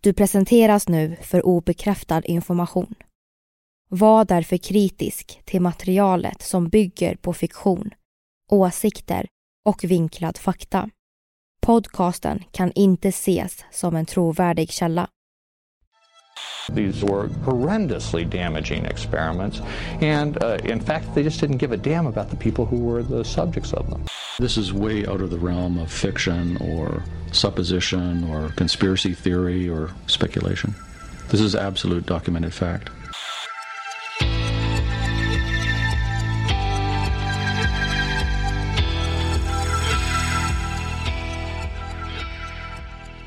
Du presenteras nu för obekräftad information. Var därför kritisk till materialet som bygger på fiktion, åsikter och vinklad fakta. Podcasten kan inte ses som en trovärdig källa. These were horrendously damaging experiments, and uh, in fact, they just didn't give a damn about the people who were the subjects of them. This is way out of the realm of fiction or supposition or conspiracy theory or speculation. This is absolute documented fact.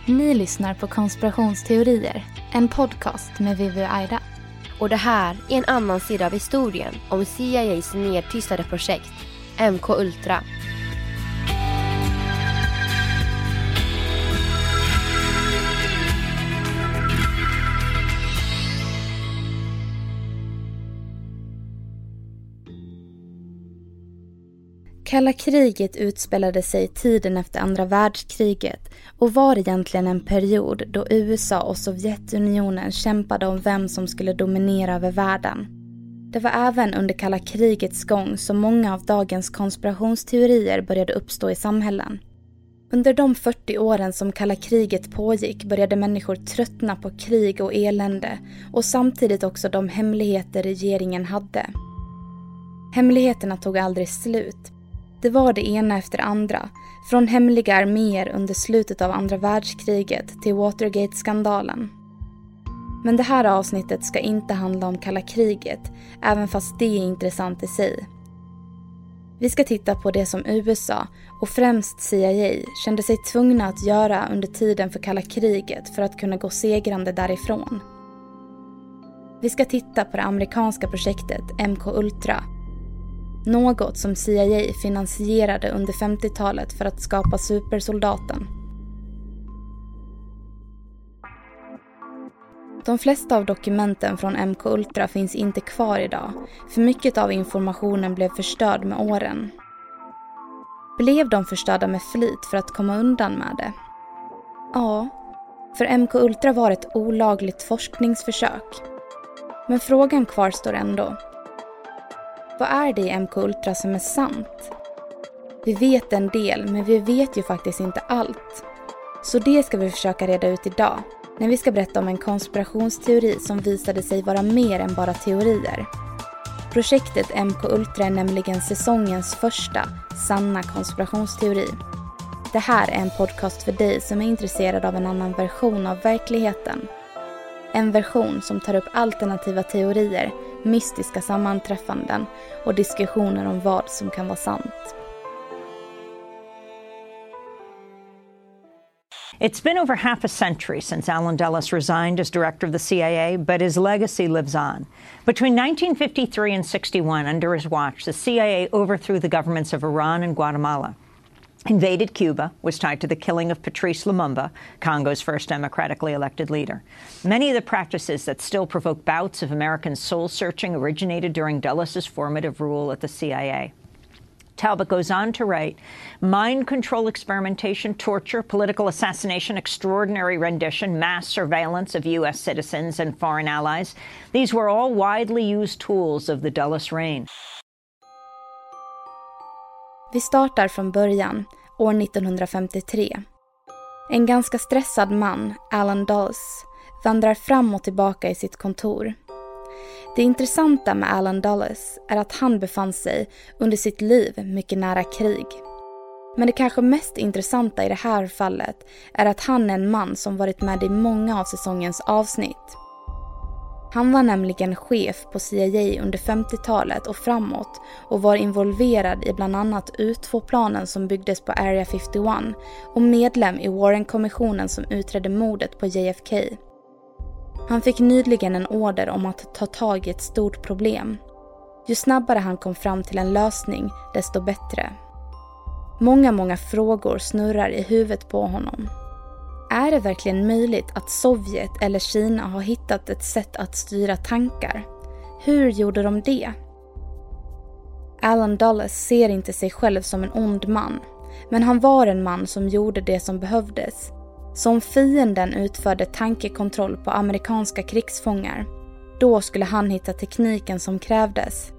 Ni lyssnar på Konspirationsteorier, en podcast med Vivi och Aida. Och det här är en annan sida av historien om CIAs nedtystade projekt, MK Ultra. Kalla kriget utspelade sig tiden efter andra världskriget och var egentligen en period då USA och Sovjetunionen kämpade om vem som skulle dominera över världen. Det var även under kalla krigets gång som många av dagens konspirationsteorier började uppstå i samhällen. Under de 40 åren som kalla kriget pågick började människor tröttna på krig och elände och samtidigt också de hemligheter regeringen hade. Hemligheterna tog aldrig slut. Det var det ena efter det andra, från hemliga arméer under slutet av andra världskriget till Watergate-skandalen. Men det här avsnittet ska inte handla om kalla kriget, även fast det är intressant i sig. Vi ska titta på det som USA, och främst CIA, kände sig tvungna att göra under tiden för kalla kriget för att kunna gå segrande därifrån. Vi ska titta på det amerikanska projektet MK Ultra något som CIA finansierade under 50-talet för att skapa supersoldaten. De flesta av dokumenten från MK Ultra finns inte kvar idag, för mycket av informationen blev förstörd med åren. Blev de förstörda med flit för att komma undan med det? Ja, för MK Ultra var ett olagligt forskningsförsök. Men frågan kvarstår ändå. Vad är det i MK Ultra som är sant? Vi vet en del, men vi vet ju faktiskt inte allt. Så det ska vi försöka reda ut idag, när vi ska berätta om en konspirationsteori som visade sig vara mer än bara teorier. Projektet MK Ultra är nämligen säsongens första sanna konspirationsteori. Det här är en podcast för dig som är intresserad av en annan version av verkligheten. En version som tar upp alternativa teorier mystiska sammanträffanden och diskussioner om vad som kan vara sant. It's been over half a century since Alan Dulles resigned as director of the CIA, but his legacy lives on. Between 1953 and 61, under his watch, the CIA overthrew the governments of Iran and Guatemala. Invaded Cuba was tied to the killing of Patrice Lumumba, Congo's first democratically elected leader. Many of the practices that still provoke bouts of American soul searching originated during Dulles' formative rule at the CIA. Talbot goes on to write mind control experimentation, torture, political assassination, extraordinary rendition, mass surveillance of U.S. citizens and foreign allies. These were all widely used tools of the Dulles reign. Vi startar från början, år 1953. En ganska stressad man, Alan Dulles, vandrar fram och tillbaka i sitt kontor. Det intressanta med Alan Dulles är att han befann sig under sitt liv mycket nära krig. Men det kanske mest intressanta i det här fallet är att han är en man som varit med i många av säsongens avsnitt. Han var nämligen chef på CIA under 50-talet och framåt och var involverad i bland annat U2-planen som byggdes på Area 51 och medlem i Warren-kommissionen som utredde mordet på JFK. Han fick nyligen en order om att ta tag i ett stort problem. Ju snabbare han kom fram till en lösning, desto bättre. Många, många frågor snurrar i huvudet på honom. Är det verkligen möjligt att Sovjet eller Kina har hittat ett sätt att styra tankar? Hur gjorde de det? Alan Dulles ser inte sig själv som en ond man, men han var en man som gjorde det som behövdes. Som fienden utförde tankekontroll på amerikanska krigsfångar. Då skulle han hitta tekniken som krävdes.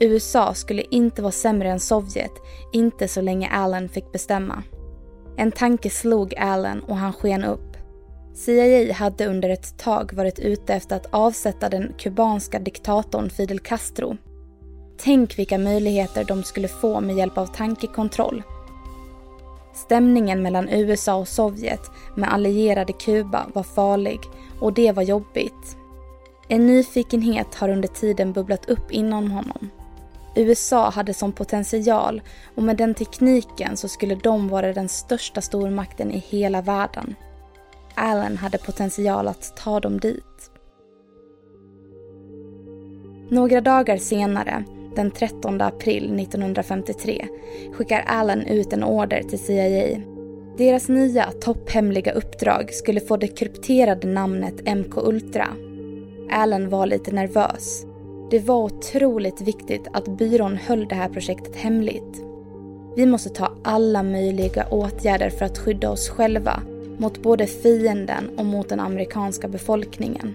USA skulle inte vara sämre än Sovjet, inte så länge Allen fick bestämma. En tanke slog Allen och han sken upp. CIA hade under ett tag varit ute efter att avsätta den kubanska diktatorn Fidel Castro. Tänk vilka möjligheter de skulle få med hjälp av tankekontroll. Stämningen mellan USA och Sovjet med allierade Kuba var farlig och det var jobbigt. En nyfikenhet har under tiden bubblat upp inom honom. USA hade som potential och med den tekniken så skulle de vara den största stormakten i hela världen. Allen hade potential att ta dem dit. Några dagar senare, den 13 april 1953, skickar Allen ut en order till CIA. Deras nya topphemliga uppdrag skulle få det krypterade namnet MK Ultra. Allen var lite nervös det var otroligt viktigt att byrån höll det här projektet hemligt. Vi måste ta alla möjliga åtgärder för att skydda oss själva mot både fienden och mot den amerikanska befolkningen.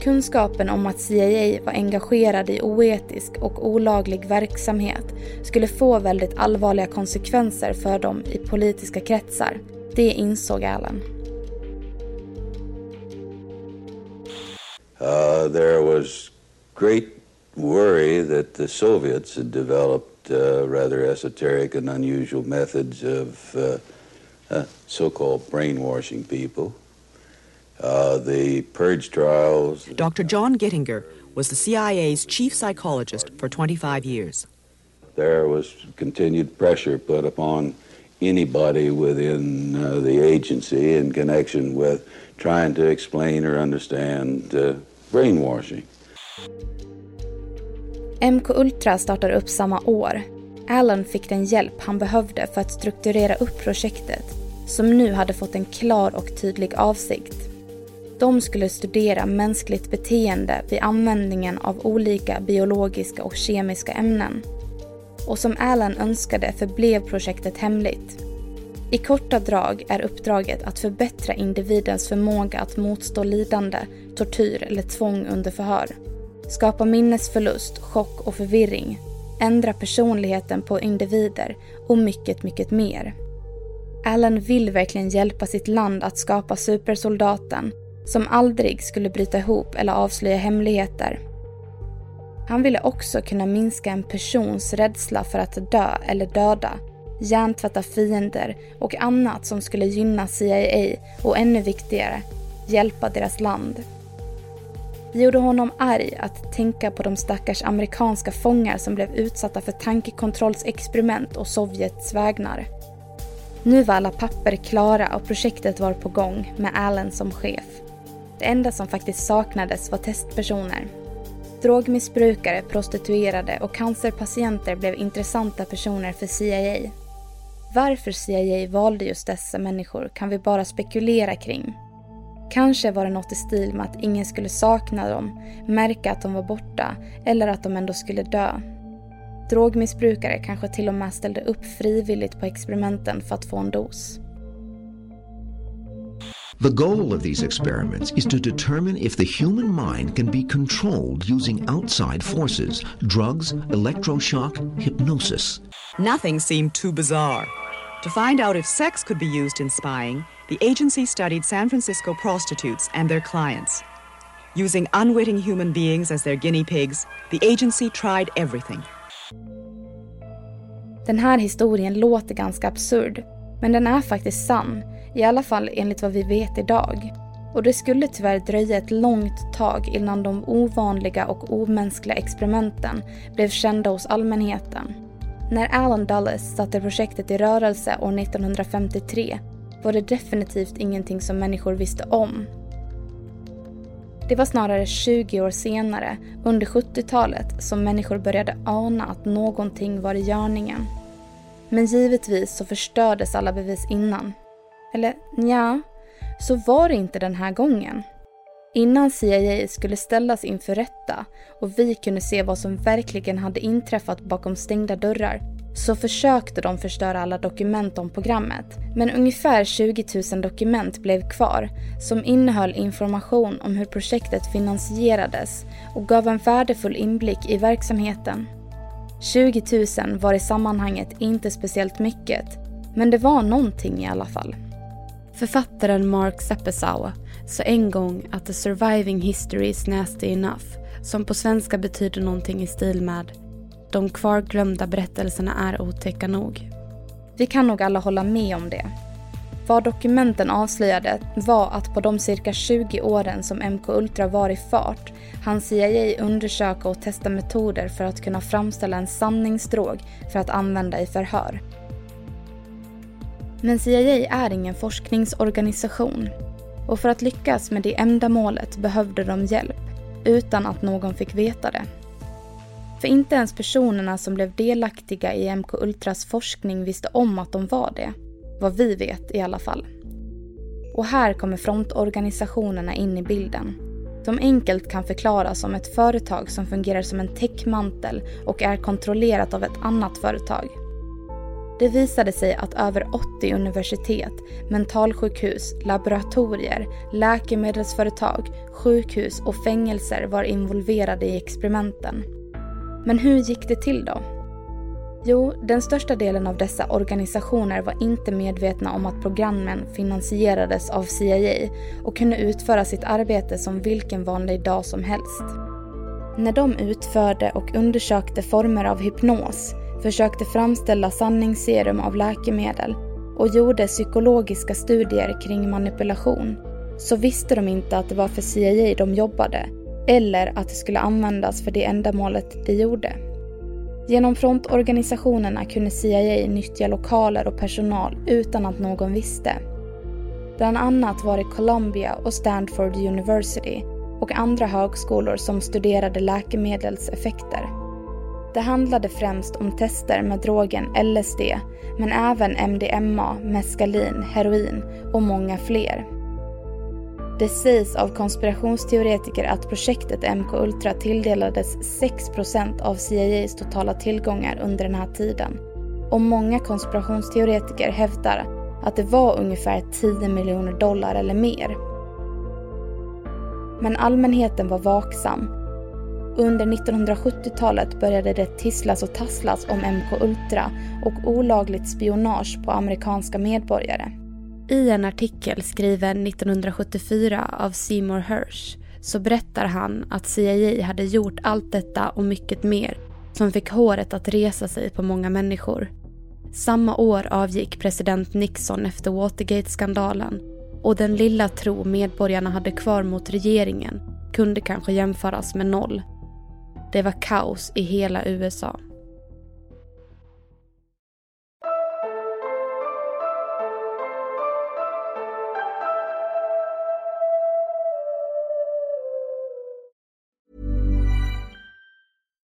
Kunskapen om att CIA var engagerad i oetisk och olaglig verksamhet skulle få väldigt allvarliga konsekvenser för dem i politiska kretsar. Det insåg Allen. Uh, there was great worry that the Soviets had developed uh, rather esoteric and unusual methods of uh, uh so-called brainwashing people. Uh, the purge trials. Dr. John Gittinger was the CIA's chief psychologist for 25 years. There was continued pressure put upon anybody within uh, the agency in connection with trying to explain or understand uh, brainwashing. MK Ultra startar upp samma år. Allen fick den hjälp han behövde för att strukturera upp projektet, som nu hade fått en klar och tydlig avsikt. De skulle studera mänskligt beteende vid användningen av olika biologiska och kemiska ämnen. Och som Allen önskade förblev projektet hemligt. I korta drag är uppdraget att förbättra individens förmåga att motstå lidande, tortyr eller tvång under förhör. Skapa minnesförlust, chock och förvirring. Ändra personligheten på individer och mycket, mycket mer. Allen vill verkligen hjälpa sitt land att skapa supersoldaten som aldrig skulle bryta ihop eller avslöja hemligheter. Han ville också kunna minska en persons rädsla för att dö eller döda hjärntvätta fiender och annat som skulle gynna CIA och ännu viktigare, hjälpa deras land. Det gjorde honom arg att tänka på de stackars amerikanska fångar som blev utsatta för tankekontrollsexperiment och Sovjets vägnar. Nu var alla papper klara och projektet var på gång med Allen som chef. Det enda som faktiskt saknades var testpersoner. Drogmissbrukare, prostituerade och cancerpatienter blev intressanta personer för CIA. Varför CIA valde just dessa människor kan vi bara spekulera kring. Kanske var det något i stil med att ingen skulle sakna dem, märka att de var borta eller att de ändå skulle dö. Drogmissbrukare kanske till och med ställde upp frivilligt på experimenten för att få en dos. The goal of these experiments is to determine if the human mind can be controlled using outside forces, drugs, electroshock, hypnosis. Nothing seemed too bizarre. To find out if sex could be used in spying, the agency studied San Francisco prostitutes and their clients. Using unwitting human beings as their guinea pigs, the agency tried everything. Den här historien låter ganska absurd, men den är faktiskt sann i alla fall enligt vad vi vet idag. Och det skulle tyvärr dröja ett långt tag innan de ovanliga och omänskliga experimenten blev kända hos allmänheten. När Alan Dulles satte projektet i rörelse år 1953 var det definitivt ingenting som människor visste om. Det var snarare 20 år senare, under 70-talet, som människor började ana att någonting var i görningen. Men givetvis så förstördes alla bevis innan. Eller ja, så var det inte den här gången. Innan CIA skulle ställas inför rätta och vi kunde se vad som verkligen hade inträffat bakom stängda dörrar så försökte de förstöra alla dokument om programmet. Men ungefär 20 000 dokument blev kvar som innehöll information om hur projektet finansierades och gav en värdefull inblick i verksamheten. 20 000 var i sammanhanget inte speciellt mycket, men det var någonting i alla fall. Författaren Mark Seppesau sa en gång att the surviving history is nasty enough, som på svenska betyder någonting i stil med de kvarglömda berättelserna är otäcka nog. Vi kan nog alla hålla med om det. Vad dokumenten avslöjade var att på de cirka 20 åren som MK Ultra var i fart hann CIA undersöka och testa metoder för att kunna framställa en sanningsdrog för att använda i förhör. Men CIA är ingen forskningsorganisation och för att lyckas med det ändamålet behövde de hjälp utan att någon fick veta det. För inte ens personerna som blev delaktiga i MK Ultras forskning visste om att de var det. Vad vi vet i alla fall. Och här kommer frontorganisationerna in i bilden. Som enkelt kan förklaras som ett företag som fungerar som en täckmantel och är kontrollerat av ett annat företag. Det visade sig att över 80 universitet, mentalsjukhus, laboratorier, läkemedelsföretag, sjukhus och fängelser var involverade i experimenten. Men hur gick det till då? Jo, den största delen av dessa organisationer var inte medvetna om att programmen finansierades av CIA och kunde utföra sitt arbete som vilken vanlig dag som helst. När de utförde och undersökte former av hypnos försökte framställa sanningsserum av läkemedel och gjorde psykologiska studier kring manipulation så visste de inte att det var för CIA de jobbade eller att det skulle användas för det ändamålet de gjorde. Genom frontorganisationerna kunde CIA nyttja lokaler och personal utan att någon visste. Bland annat var det Columbia och Stanford University och andra högskolor som studerade läkemedelseffekter. Det handlade främst om tester med drogen LSD, men även MDMA, meskalin, heroin och många fler. Det sägs av konspirationsteoretiker att projektet MK Ultra tilldelades 6% av CIAs totala tillgångar under den här tiden. Och många konspirationsteoretiker hävdar att det var ungefär 10 miljoner dollar eller mer. Men allmänheten var vaksam under 1970-talet började det tisslas och tasslas om MK Ultra och olagligt spionage på amerikanska medborgare. I en artikel skriven 1974 av Seymour Hersh så berättar han att CIA hade gjort allt detta och mycket mer som fick håret att resa sig på många människor. Samma år avgick president Nixon efter Watergate-skandalen och den lilla tro medborgarna hade kvar mot regeringen kunde kanske jämföras med noll det var kaos i hela USA.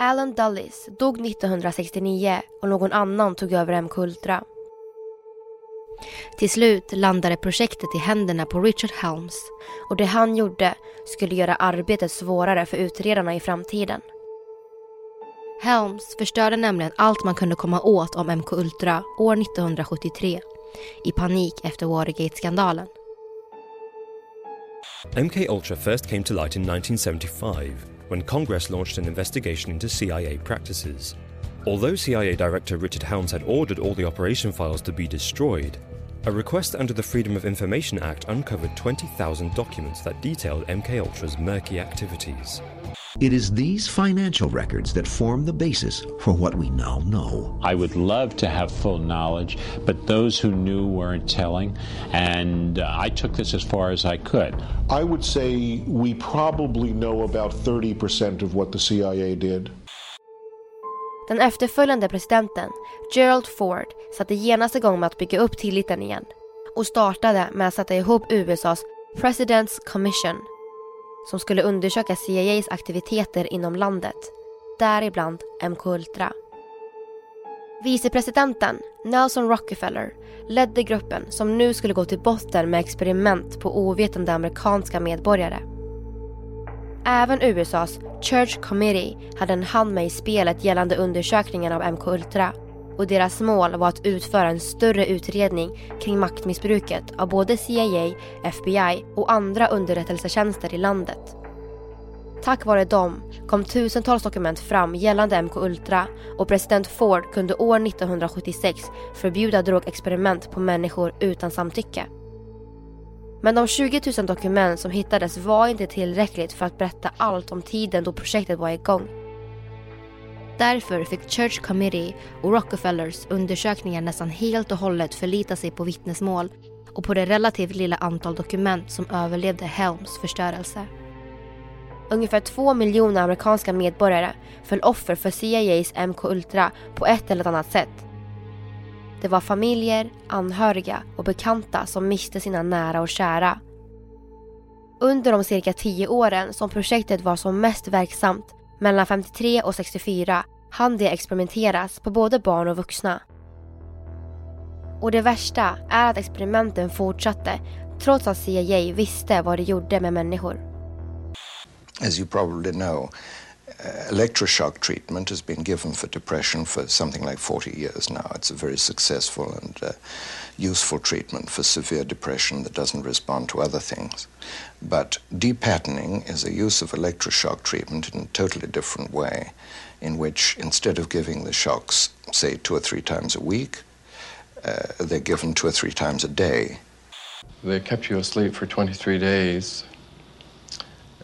Alan Dulles dog 1969 och någon annan tog över MK Ultra. Till slut landade projektet i händerna på Richard Helms och det han gjorde skulle göra arbetet svårare för utredarna i framtiden. Helms förstörde nämligen allt man kunde komma åt om MK Ultra år 1973 i panik efter Watergate-skandalen. MK Ultra first came to light in 1975 when Congress launched an investigation into CIA practices. Although CIA Director Richard Helms had ordered all the operation files to be destroyed, a request under the Freedom of Information Act uncovered 20,000 documents that detailed MK Ultra's murky activities. It is these financial records that form the basis for what we now know. I would love to have full knowledge, but those who knew weren't telling, and uh, I took this as far as I could. I would say we probably know about 30% of what the CIA did. Den efterföljande presidenten, Gerald Ford, satte genast igång med att bygga upp tilliten igen och startade med att sätta ihop USAs President's Commission som skulle undersöka CIAs aktiviteter inom landet, däribland MK Ultra. Vicepresidenten Nelson Rockefeller ledde gruppen som nu skulle gå till botten med experiment på ovetande amerikanska medborgare. Även USAs Church Committee hade en hand med i spelet gällande undersökningen av MK Ultra och deras mål var att utföra en större utredning kring maktmissbruket av både CIA, FBI och andra underrättelsetjänster i landet. Tack vare dem kom tusentals dokument fram gällande MK Ultra och president Ford kunde år 1976 förbjuda drogexperiment på människor utan samtycke. Men de 20 000 dokument som hittades var inte tillräckligt för att berätta allt om tiden då projektet var igång. Därför fick Church Committee och Rockefellers undersökningar nästan helt och hållet förlita sig på vittnesmål och på det relativt lilla antal dokument som överlevde Helms förstörelse. ungefär två miljoner amerikanska medborgare föll offer för CIAs MK Ultra på ett eller annat sätt. Det var familjer, anhöriga och bekanta som miste sina nära och kära. Under de cirka tio åren som projektet var som mest verksamt, mellan 53 och 64, hann det experimenteras på både barn och vuxna. Och det värsta är att experimenten fortsatte trots att CIA visste vad det gjorde med människor. As you probably know, eh, electroshock treatment has been given for depression for something like 40 years now. It's a very successful and uh, useful treatment for severe depression that doesn't respond to other things. But depatterning is a use of electroshock treatment in a totally different way, in which instead of giving the shocks, say, two or three times a week, uh, they're given two or three times a day. They kept you asleep for 23 days.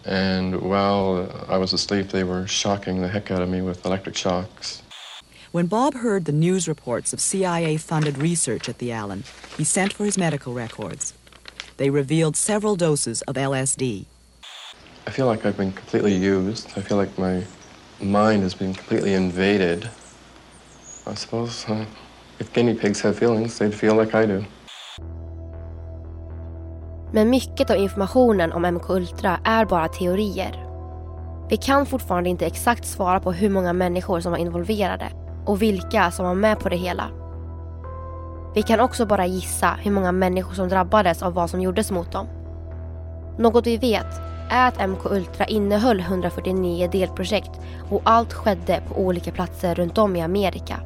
And while I was asleep, they were shocking the heck out of me with electric shocks. When Bob heard the news reports of CIA funded research at the Allen, he sent for his medical records. They revealed several doses of LSD. I feel like I've been completely used. I feel like my mind has been completely invaded. I suppose uh, if guinea pigs have feelings, they'd feel like I do. Men mycket av informationen om MK Ultra är bara teorier. Vi kan fortfarande inte exakt svara på hur många människor som var involverade och vilka som var med på det hela. Vi kan också bara gissa hur många människor som drabbades av vad som gjordes mot dem. Något vi vet är att MK Ultra innehöll 149 delprojekt och allt skedde på olika platser runt om i Amerika.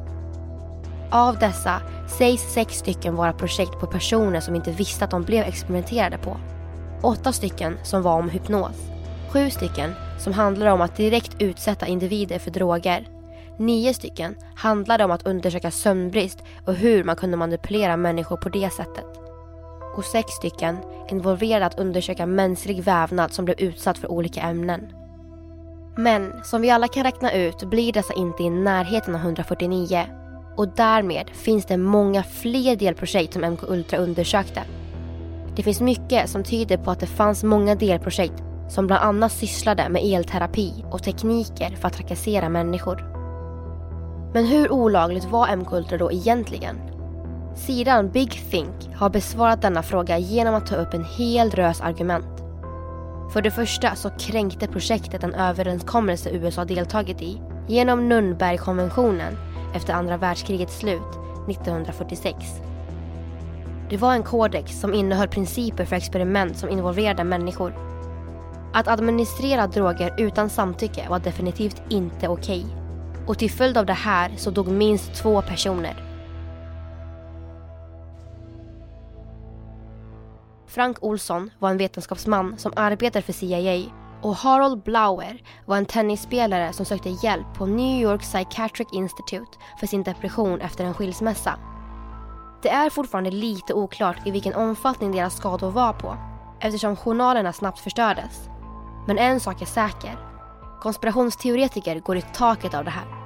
Av dessa sägs sex stycken vara projekt på personer som inte visste att de blev experimenterade på. Åtta stycken som var om hypnos. Sju stycken som handlade om att direkt utsätta individer för droger. Nio stycken handlade om att undersöka sömnbrist och hur man kunde manipulera människor på det sättet. Och sex stycken involverade att undersöka mänsklig vävnad som blev utsatt för olika ämnen. Men som vi alla kan räkna ut blir dessa inte i närheten av 149 och därmed finns det många fler delprojekt som MK Ultra undersökte. Det finns mycket som tyder på att det fanns många delprojekt som bland annat sysslade med elterapi och tekniker för att trakassera människor. Men hur olagligt var MK Ultra då egentligen? Sidan Big Think har besvarat denna fråga genom att ta upp en hel drös argument. För det första så kränkte projektet en överenskommelse USA deltagit i genom Nürnbergkonventionen efter andra världskrigets slut 1946. Det var en kodex som innehöll principer för experiment som involverade människor. Att administrera droger utan samtycke var definitivt inte okej. Och till följd av det här så dog minst två personer. Frank Olsson var en vetenskapsman som arbetade för CIA och Harold Blauer var en tennisspelare som sökte hjälp på New York Psychiatric Institute för sin depression efter en skilsmässa. Det är fortfarande lite oklart i vilken omfattning deras skador var på eftersom journalerna snabbt förstördes. Men en sak är säker. Konspirationsteoretiker går i taket av det här.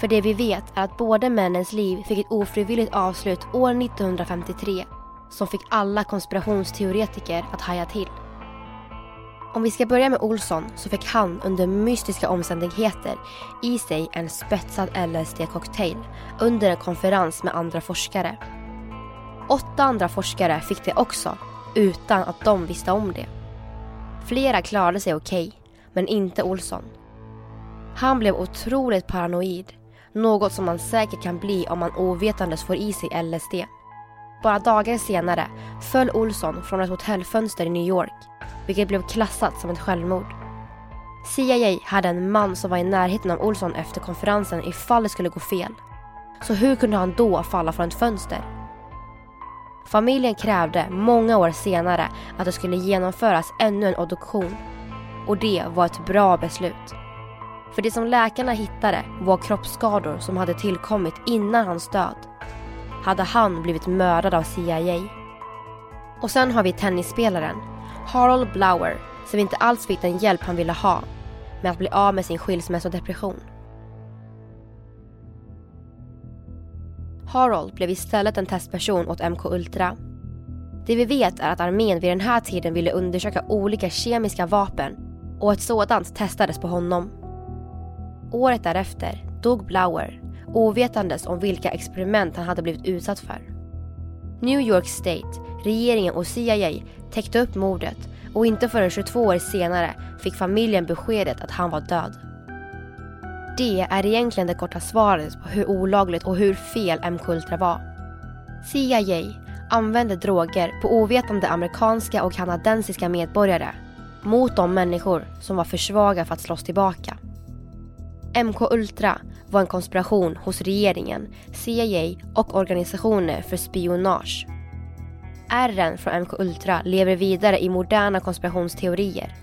För det vi vet är att båda männens liv fick ett ofrivilligt avslut år 1953 som fick alla konspirationsteoretiker att haja till. Om vi ska börja med Olsson så fick han under mystiska omständigheter i sig en spetsad LSD-cocktail under en konferens med andra forskare. Åtta andra forskare fick det också utan att de visste om det. Flera klarade sig okej, okay, men inte Olsson. Han blev otroligt paranoid, något som man säkert kan bli om man ovetandes får i sig LSD. Bara dagar senare föll Olsson från ett hotellfönster i New York vilket blev klassat som ett självmord. CIA hade en man som var i närheten av Olsson efter konferensen ifall det skulle gå fel. Så hur kunde han då falla från ett fönster? Familjen krävde många år senare att det skulle genomföras ännu en obduktion. Och det var ett bra beslut. För det som läkarna hittade var kroppsskador som hade tillkommit innan hans död. Hade han blivit mördad av CIA? Och sen har vi tennisspelaren Harold Blower som inte alls fick den hjälp han ville ha med att bli av med sin skilsmässodepression. Harold blev istället en testperson åt MK Ultra. Det vi vet är att armén vid den här tiden ville undersöka olika kemiska vapen och ett sådant testades på honom. Året därefter dog Blauer ovetandes om vilka experiment han hade blivit utsatt för. New York State, regeringen och CIA täckte upp mordet och inte förrän 22 år senare fick familjen beskedet att han var död. Det är egentligen det korta svaret på hur olagligt och hur fel MK-Ultra var. CIA använde droger på ovetande amerikanska och kanadensiska medborgare mot de människor som var för svaga för att slåss tillbaka. MK-Ultra var en konspiration hos regeringen, CIA och organisationer för spionage. Ärren från MK-Ultra lever vidare i moderna konspirationsteorier.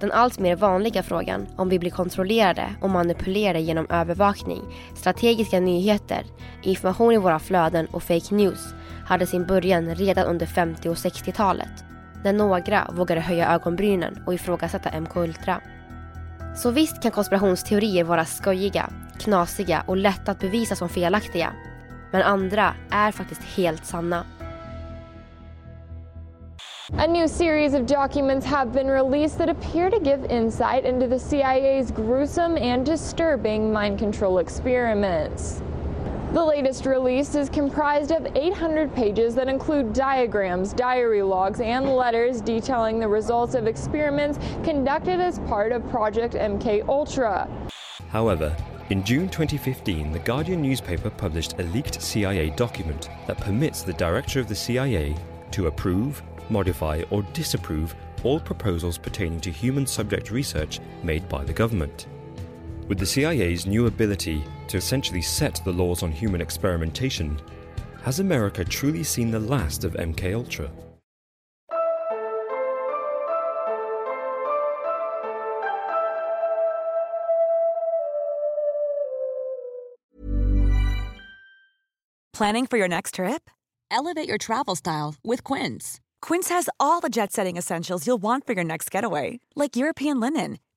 Den allt mer vanliga frågan om vi blir kontrollerade och manipulerade genom övervakning, strategiska nyheter, information i våra flöden och fake news hade sin början redan under 50 och 60-talet. När några vågade höja ögonbrynen och ifrågasätta MK-Ultra. Så visst kan konspirationsteorier vara skojiga, knasiga och lätta att bevisa som felaktiga. Men andra är faktiskt helt sanna. A new series of documents have been released that appear to give insight into the CIA's gruesome and disturbing mind control experiments. The latest release is comprised of 800 pages that include diagrams, diary logs, and letters detailing the results of experiments conducted as part of Project MK Ultra. However, in June 2015, the Guardian newspaper published a leaked CIA document that permits the director of the CIA to approve, modify, or disapprove all proposals pertaining to human subject research made by the government. With the CIA's new ability to essentially set the laws on human experimentation, has America truly seen the last of MK Ultra? Planning for your next trip? Elevate your travel style with Quince. Quince has all the jet setting essentials you'll want for your next getaway, like European linen,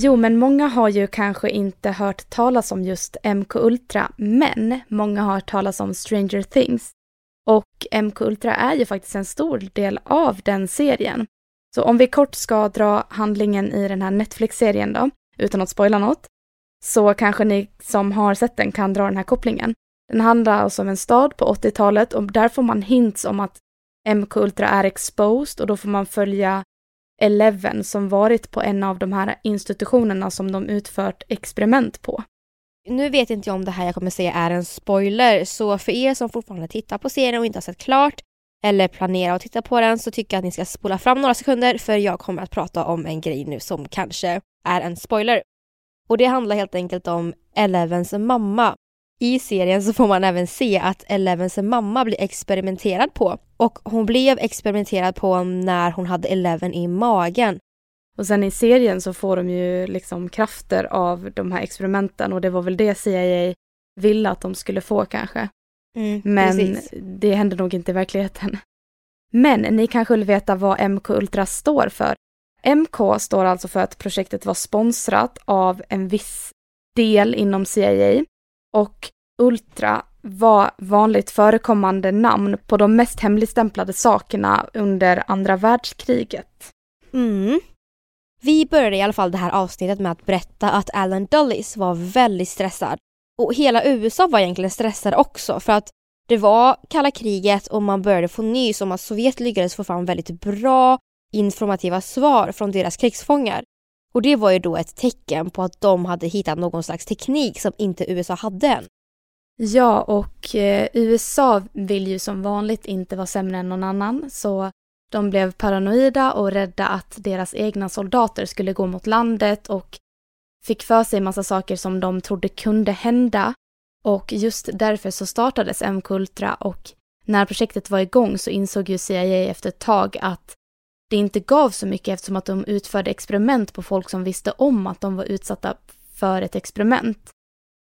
Jo, men många har ju kanske inte hört talas om just MK Ultra, men många har hört talas om Stranger Things. Och MK Ultra är ju faktiskt en stor del av den serien. Så om vi kort ska dra handlingen i den här Netflix-serien då, utan att spoila något, så kanske ni som har sett den kan dra den här kopplingen. Den handlar alltså om en stad på 80-talet och där får man hints om att MK Ultra är exposed och då får man följa Eleven som varit på en av de här institutionerna som de utfört experiment på. Nu vet inte jag om det här jag kommer säga är en spoiler, så för er som fortfarande tittar på serien och inte har sett klart eller planerar att titta på den så tycker jag att ni ska spola fram några sekunder för jag kommer att prata om en grej nu som kanske är en spoiler. Och det handlar helt enkelt om Elevens mamma i serien så får man även se att Elevens mamma blir experimenterad på. Och hon blev experimenterad på när hon hade Eleven i magen. Och sen i serien så får de ju liksom krafter av de här experimenten och det var väl det CIA ville att de skulle få kanske. Mm, Men precis. det hände nog inte i verkligheten. Men ni kanske vill veta vad MK Ultra står för. MK står alltså för att projektet var sponsrat av en viss del inom CIA och Ultra var vanligt förekommande namn på de mest hemligstämplade sakerna under andra världskriget. Mm. Vi började i alla fall det här avsnittet med att berätta att Alan Dulles var väldigt stressad. Och hela USA var egentligen stressade också för att det var kalla kriget och man började få nys om att Sovjet lyckades få fram väldigt bra informativa svar från deras krigsfångar. Och det var ju då ett tecken på att de hade hittat någon slags teknik som inte USA hade än. Ja, och eh, USA vill ju som vanligt inte vara sämre än någon annan, så de blev paranoida och rädda att deras egna soldater skulle gå mot landet och fick för sig massa saker som de trodde kunde hända och just därför så startades MK-Ultra och när projektet var igång så insåg ju CIA efter ett tag att det inte gav så mycket eftersom att de utförde experiment på folk som visste om att de var utsatta för ett experiment.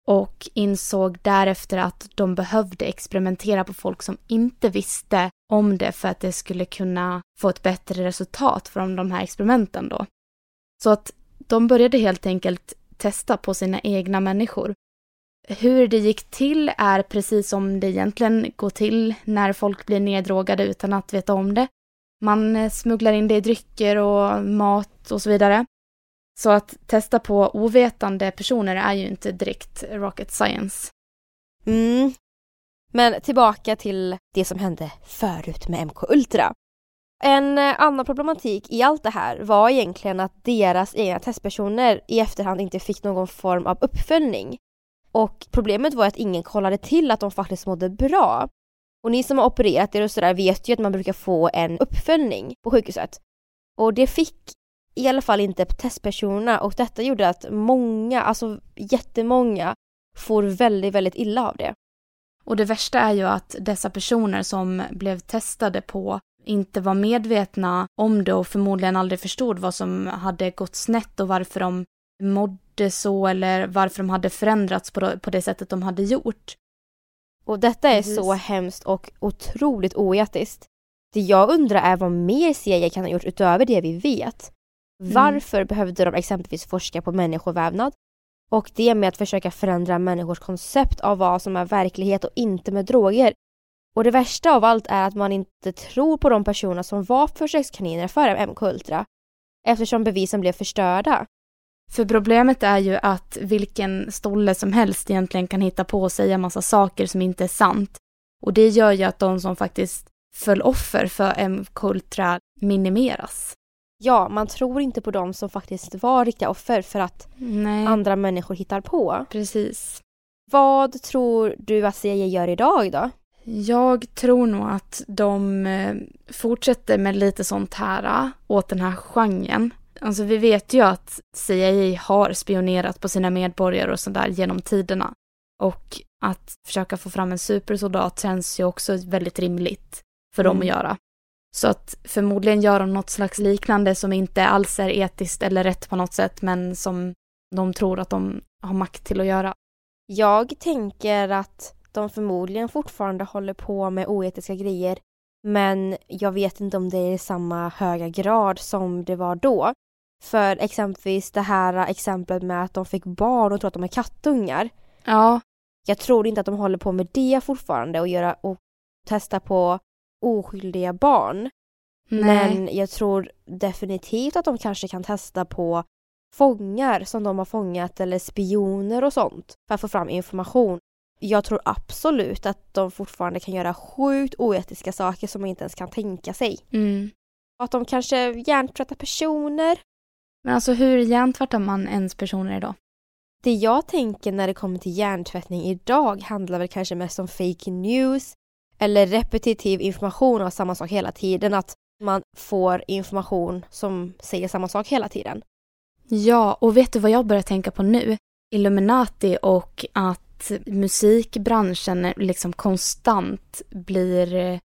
Och insåg därefter att de behövde experimentera på folk som inte visste om det för att det skulle kunna få ett bättre resultat från de här experimenten då. Så att de började helt enkelt testa på sina egna människor. Hur det gick till är precis som det egentligen går till när folk blir neddrogade utan att veta om det. Man eh, smugglar in det i drycker och mat och så vidare. Så att testa på ovetande personer är ju inte direkt rocket science. Mm. Men tillbaka till det som hände förut med MK Ultra. En eh, annan problematik i allt det här var egentligen att deras egna testpersoner i efterhand inte fick någon form av uppföljning. Och problemet var att ingen kollade till att de faktiskt mådde bra. Och ni som har opererat er och sådär vet ju att man brukar få en uppföljning på sjukhuset. Och det fick i alla fall inte testpersonerna och detta gjorde att många, alltså jättemånga, får väldigt, väldigt illa av det. Och det värsta är ju att dessa personer som blev testade på inte var medvetna om det och förmodligen aldrig förstod vad som hade gått snett och varför de mådde så eller varför de hade förändrats på det, på det sättet de hade gjort. Och detta är Precis. så hemskt och otroligt oetiskt. Det jag undrar är vad mer CIA kan ha gjort utöver det vi vet. Mm. Varför behövde de exempelvis forska på människovävnad? Och det med att försöka förändra människors koncept av vad som är verklighet och inte med droger. Och det värsta av allt är att man inte tror på de personer som var försökskaniner för MK-Ultra eftersom bevisen blev förstörda. För problemet är ju att vilken stolle som helst egentligen kan hitta på och säga massa saker som inte är sant. Och det gör ju att de som faktiskt föll offer för MK-Ultra minimeras. Ja, man tror inte på de som faktiskt var riktiga offer för att Nej. andra människor hittar på. Precis. Vad tror du att CIA gör idag då? Jag tror nog att de eh, fortsätter med lite sånt här äh, åt den här genren. Alltså vi vet ju att CIA har spionerat på sina medborgare och sådär genom tiderna. Och att försöka få fram en supersoldat känns ju också väldigt rimligt för mm. dem att mm. göra. Så att förmodligen gör de något slags liknande som inte alls är etiskt eller rätt på något sätt men som de tror att de har makt till att göra. Jag tänker att de förmodligen fortfarande håller på med oetiska grejer men jag vet inte om det är i samma höga grad som det var då. För exempelvis det här exemplet med att de fick barn och tror att de är kattungar. Ja. Jag tror inte att de håller på med det fortfarande och, göra, och testa på oskyldiga barn. Nej. Men jag tror definitivt att de kanske kan testa på fångar som de har fångat eller spioner och sånt för att få fram information. Jag tror absolut att de fortfarande kan göra sjukt oetiska saker som man inte ens kan tänka sig. Mm. Att de kanske hjärntvättar personer. Men alltså hur hjärntvättar man ens personer idag? Det jag tänker när det kommer till hjärntvättning idag handlar väl kanske mest om fake news eller repetitiv information av samma sak hela tiden. Att man får information som säger samma sak hela tiden. Ja, och vet du vad jag börjar tänka på nu? Illuminati och att musikbranschen liksom konstant blir,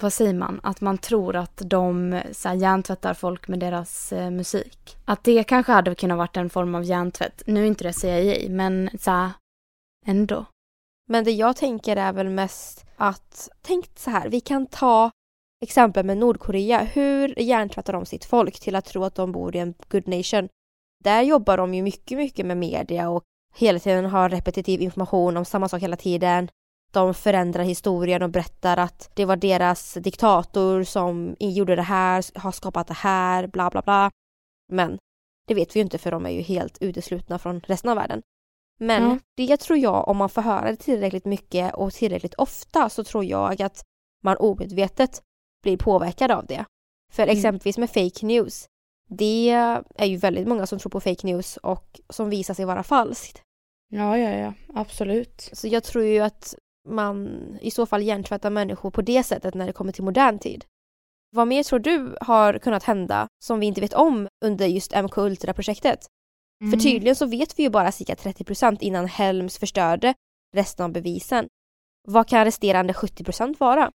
vad säger man, att man tror att de så här, hjärntvättar folk med deras eh, musik. Att det kanske hade kunnat varit en form av hjärntvätt. Nu är inte det CIA, men så här, ändå. Men det jag tänker är väl mest att, tänk så här, vi kan ta exempel med Nordkorea. Hur hjärntvättar de sitt folk till att tro att de bor i en good nation? Där jobbar de ju mycket, mycket med media och hela tiden har repetitiv information om samma sak hela tiden. De förändrar historien och berättar att det var deras diktator som gjorde det här, har skapat det här, bla bla bla. Men det vet vi ju inte för de är ju helt uteslutna från resten av världen. Men mm. det tror jag, om man får höra det tillräckligt mycket och tillräckligt ofta så tror jag att man omedvetet blir påverkad av det. För mm. exempelvis med fake news, det är ju väldigt många som tror på fake news och som visar sig vara falskt. Ja, ja, ja, absolut. Så jag tror ju att man i så fall hjärntvättar människor på det sättet när det kommer till modern tid. Vad mer tror du har kunnat hända som vi inte vet om under just MK Ultra-projektet? Mm. För tydligen så vet vi ju bara cirka 30% innan Helms förstörde resten av bevisen. Vad kan resterande 70% vara?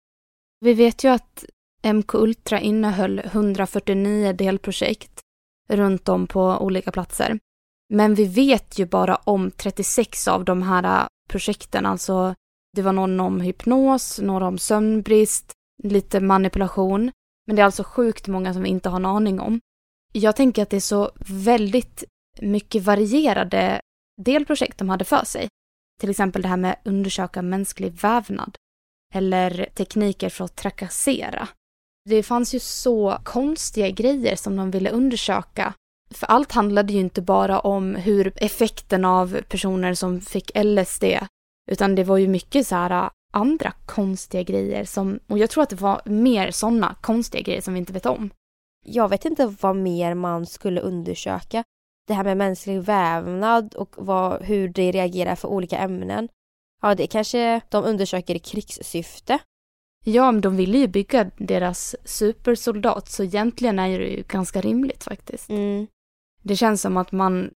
Vi vet ju att MK Ultra innehöll 149 delprojekt runt om på olika platser. Men vi vet ju bara om 36 av de här projekten, alltså det var någon om hypnos, några om sömnbrist, lite manipulation. Men det är alltså sjukt många som vi inte har en aning om. Jag tänker att det är så väldigt mycket varierade delprojekt de hade för sig. Till exempel det här med undersöka mänsklig vävnad. Eller tekniker för att trakassera. Det fanns ju så konstiga grejer som de ville undersöka. För allt handlade ju inte bara om hur effekten av personer som fick LSD, utan det var ju mycket så här andra konstiga grejer som, och jag tror att det var mer sådana konstiga grejer som vi inte vet om. Jag vet inte vad mer man skulle undersöka. Det här med mänsklig vävnad och vad, hur det reagerar för olika ämnen. Ja, det kanske de undersöker i krigssyfte. Ja, men de ville ju bygga deras supersoldat, så egentligen är det ju ganska rimligt faktiskt. Mm. Det känns som att man,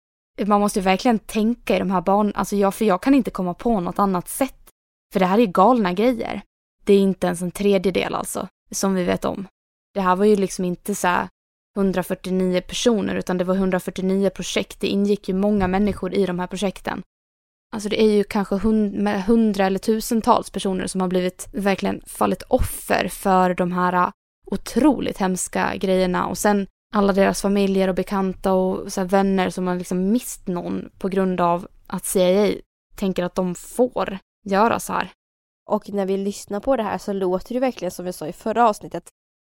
man måste verkligen tänka i de här banorna, alltså jag, för jag kan inte komma på något annat sätt. För det här är galna grejer. Det är inte ens en tredjedel alltså, som vi vet om. Det här var ju liksom inte så 149 personer, utan det var 149 projekt. Det ingick ju många människor i de här projekten. Alltså det är ju kanske hundra eller tusentals personer som har blivit verkligen fallit offer för de här otroligt hemska grejerna och sen alla deras familjer och bekanta och så vänner som har liksom mist någon på grund av att CIA tänker att de får göra så här. Och när vi lyssnar på det här så låter det verkligen som vi sa i förra avsnittet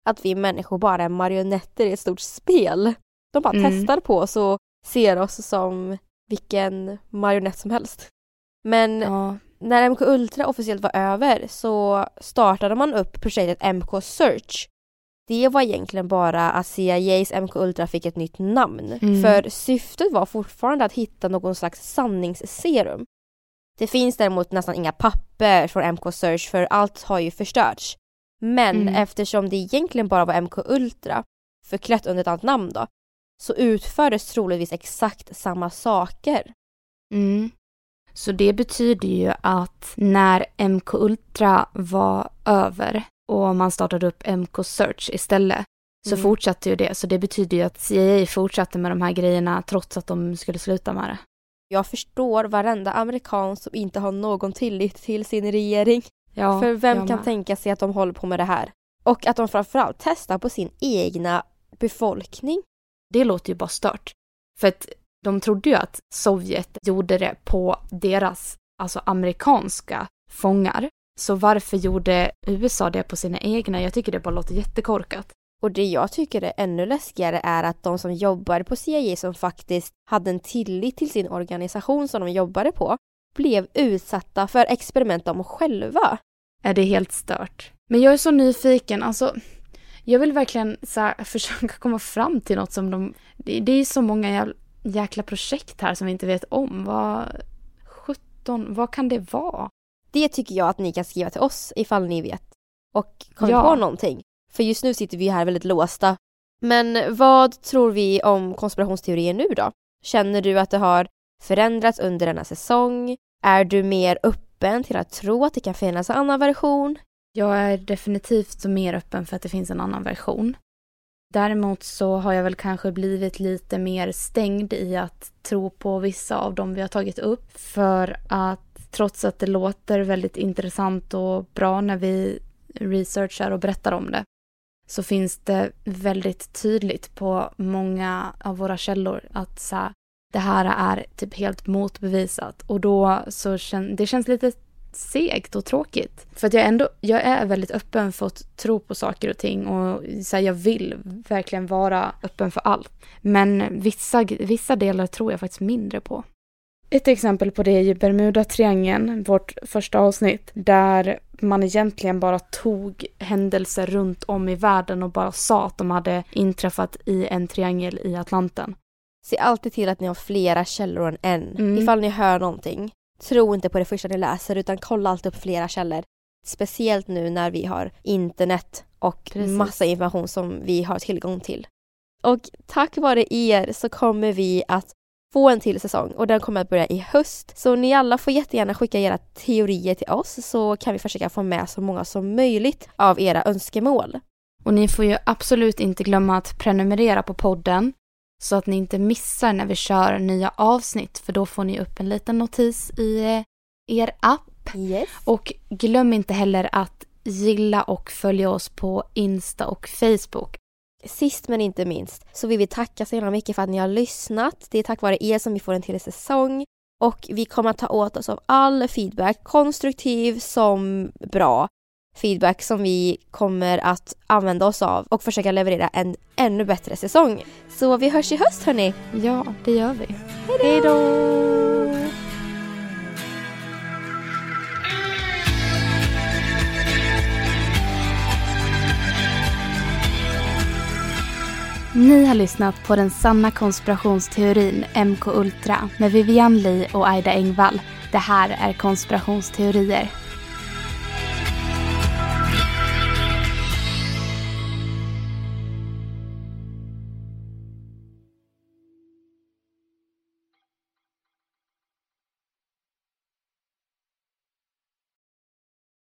att vi människor bara är marionetter i ett stort spel. De bara mm. testar på oss och ser oss som vilken marionett som helst. Men ja. när MK Ultra officiellt var över så startade man upp projektet MK Search. Det var egentligen bara att CIAs MK Ultra fick ett nytt namn. Mm. För syftet var fortfarande att hitta någon slags sanningsserum. Det finns däremot nästan inga papper från MK Search för allt har ju förstörts. Men mm. eftersom det egentligen bara var MK Ultra, förklätt under ett annat namn då, så utfördes troligtvis exakt samma saker. Mm. Så det betyder ju att när MK Ultra var över och man startade upp MK Search istället så mm. fortsatte ju det. Så det betyder ju att CIA fortsatte med de här grejerna trots att de skulle sluta med det. Jag förstår varenda amerikan som inte har någon tillit till sin regering. Ja, För vem kan tänka sig att de håller på med det här? Och att de framförallt testar på sin egna befolkning. Det låter ju bara stört. För att de trodde ju att Sovjet gjorde det på deras, alltså amerikanska fångar. Så varför gjorde USA det på sina egna? Jag tycker det bara låter jättekorkat. Och det jag tycker är ännu läskigare är att de som jobbar på CIA som faktiskt hade en tillit till sin organisation som de jobbade på blev utsatta för experiment de själva. Är det helt stört? Men jag är så nyfiken, alltså jag vill verkligen så försöka komma fram till något som de... Det, det är så många jäkla projekt här som vi inte vet om. Vad... 17, vad kan det vara? Det tycker jag att ni kan skriva till oss ifall ni vet. Och kommer ja. på någonting. För just nu sitter vi här väldigt låsta. Men vad tror vi om konspirationsteorier nu då? Känner du att det har förändrats under denna säsong? Är du mer öppen till att tro att det kan finnas en annan version? Jag är definitivt mer öppen för att det finns en annan version. Däremot så har jag väl kanske blivit lite mer stängd i att tro på vissa av dem vi har tagit upp. För att trots att det låter väldigt intressant och bra när vi researchar och berättar om det så finns det väldigt tydligt på många av våra källor att så här, det här är typ helt motbevisat och då så känns det känns lite segt och tråkigt. För att jag ändå, jag är väldigt öppen för att tro på saker och ting och så här, jag vill verkligen vara öppen för allt. Men vissa, vissa delar tror jag faktiskt mindre på. Ett exempel på det är ju Bermuda-triangeln, vårt första avsnitt, där man egentligen bara tog händelser runt om i världen och bara sa att de hade inträffat i en triangel i Atlanten. Se alltid till att ni har flera källor än en, mm. ifall ni hör någonting. Tro inte på det första ni läser utan kolla alltid upp flera källor. Speciellt nu när vi har internet och Precis. massa information som vi har tillgång till. Och tack vare er så kommer vi att få en till säsong och den kommer att börja i höst. Så ni alla får jättegärna skicka era teorier till oss så kan vi försöka få med så många som möjligt av era önskemål. Och ni får ju absolut inte glömma att prenumerera på podden så att ni inte missar när vi kör nya avsnitt för då får ni upp en liten notis i eh, er app. Yes. Och glöm inte heller att gilla och följa oss på Insta och Facebook. Sist men inte minst så vill vi tacka så himla mycket för att ni har lyssnat. Det är tack vare er som vi får en till säsong. Och vi kommer att ta åt oss av all feedback, konstruktiv som bra feedback som vi kommer att använda oss av och försöka leverera en ännu bättre säsong. Så vi hörs i höst hörni! Ja, det gör vi. Hej då! Ni har lyssnat på den sanna konspirationsteorin MK Ultra med Vivian Lee och Aida Engvall. Det här är konspirationsteorier.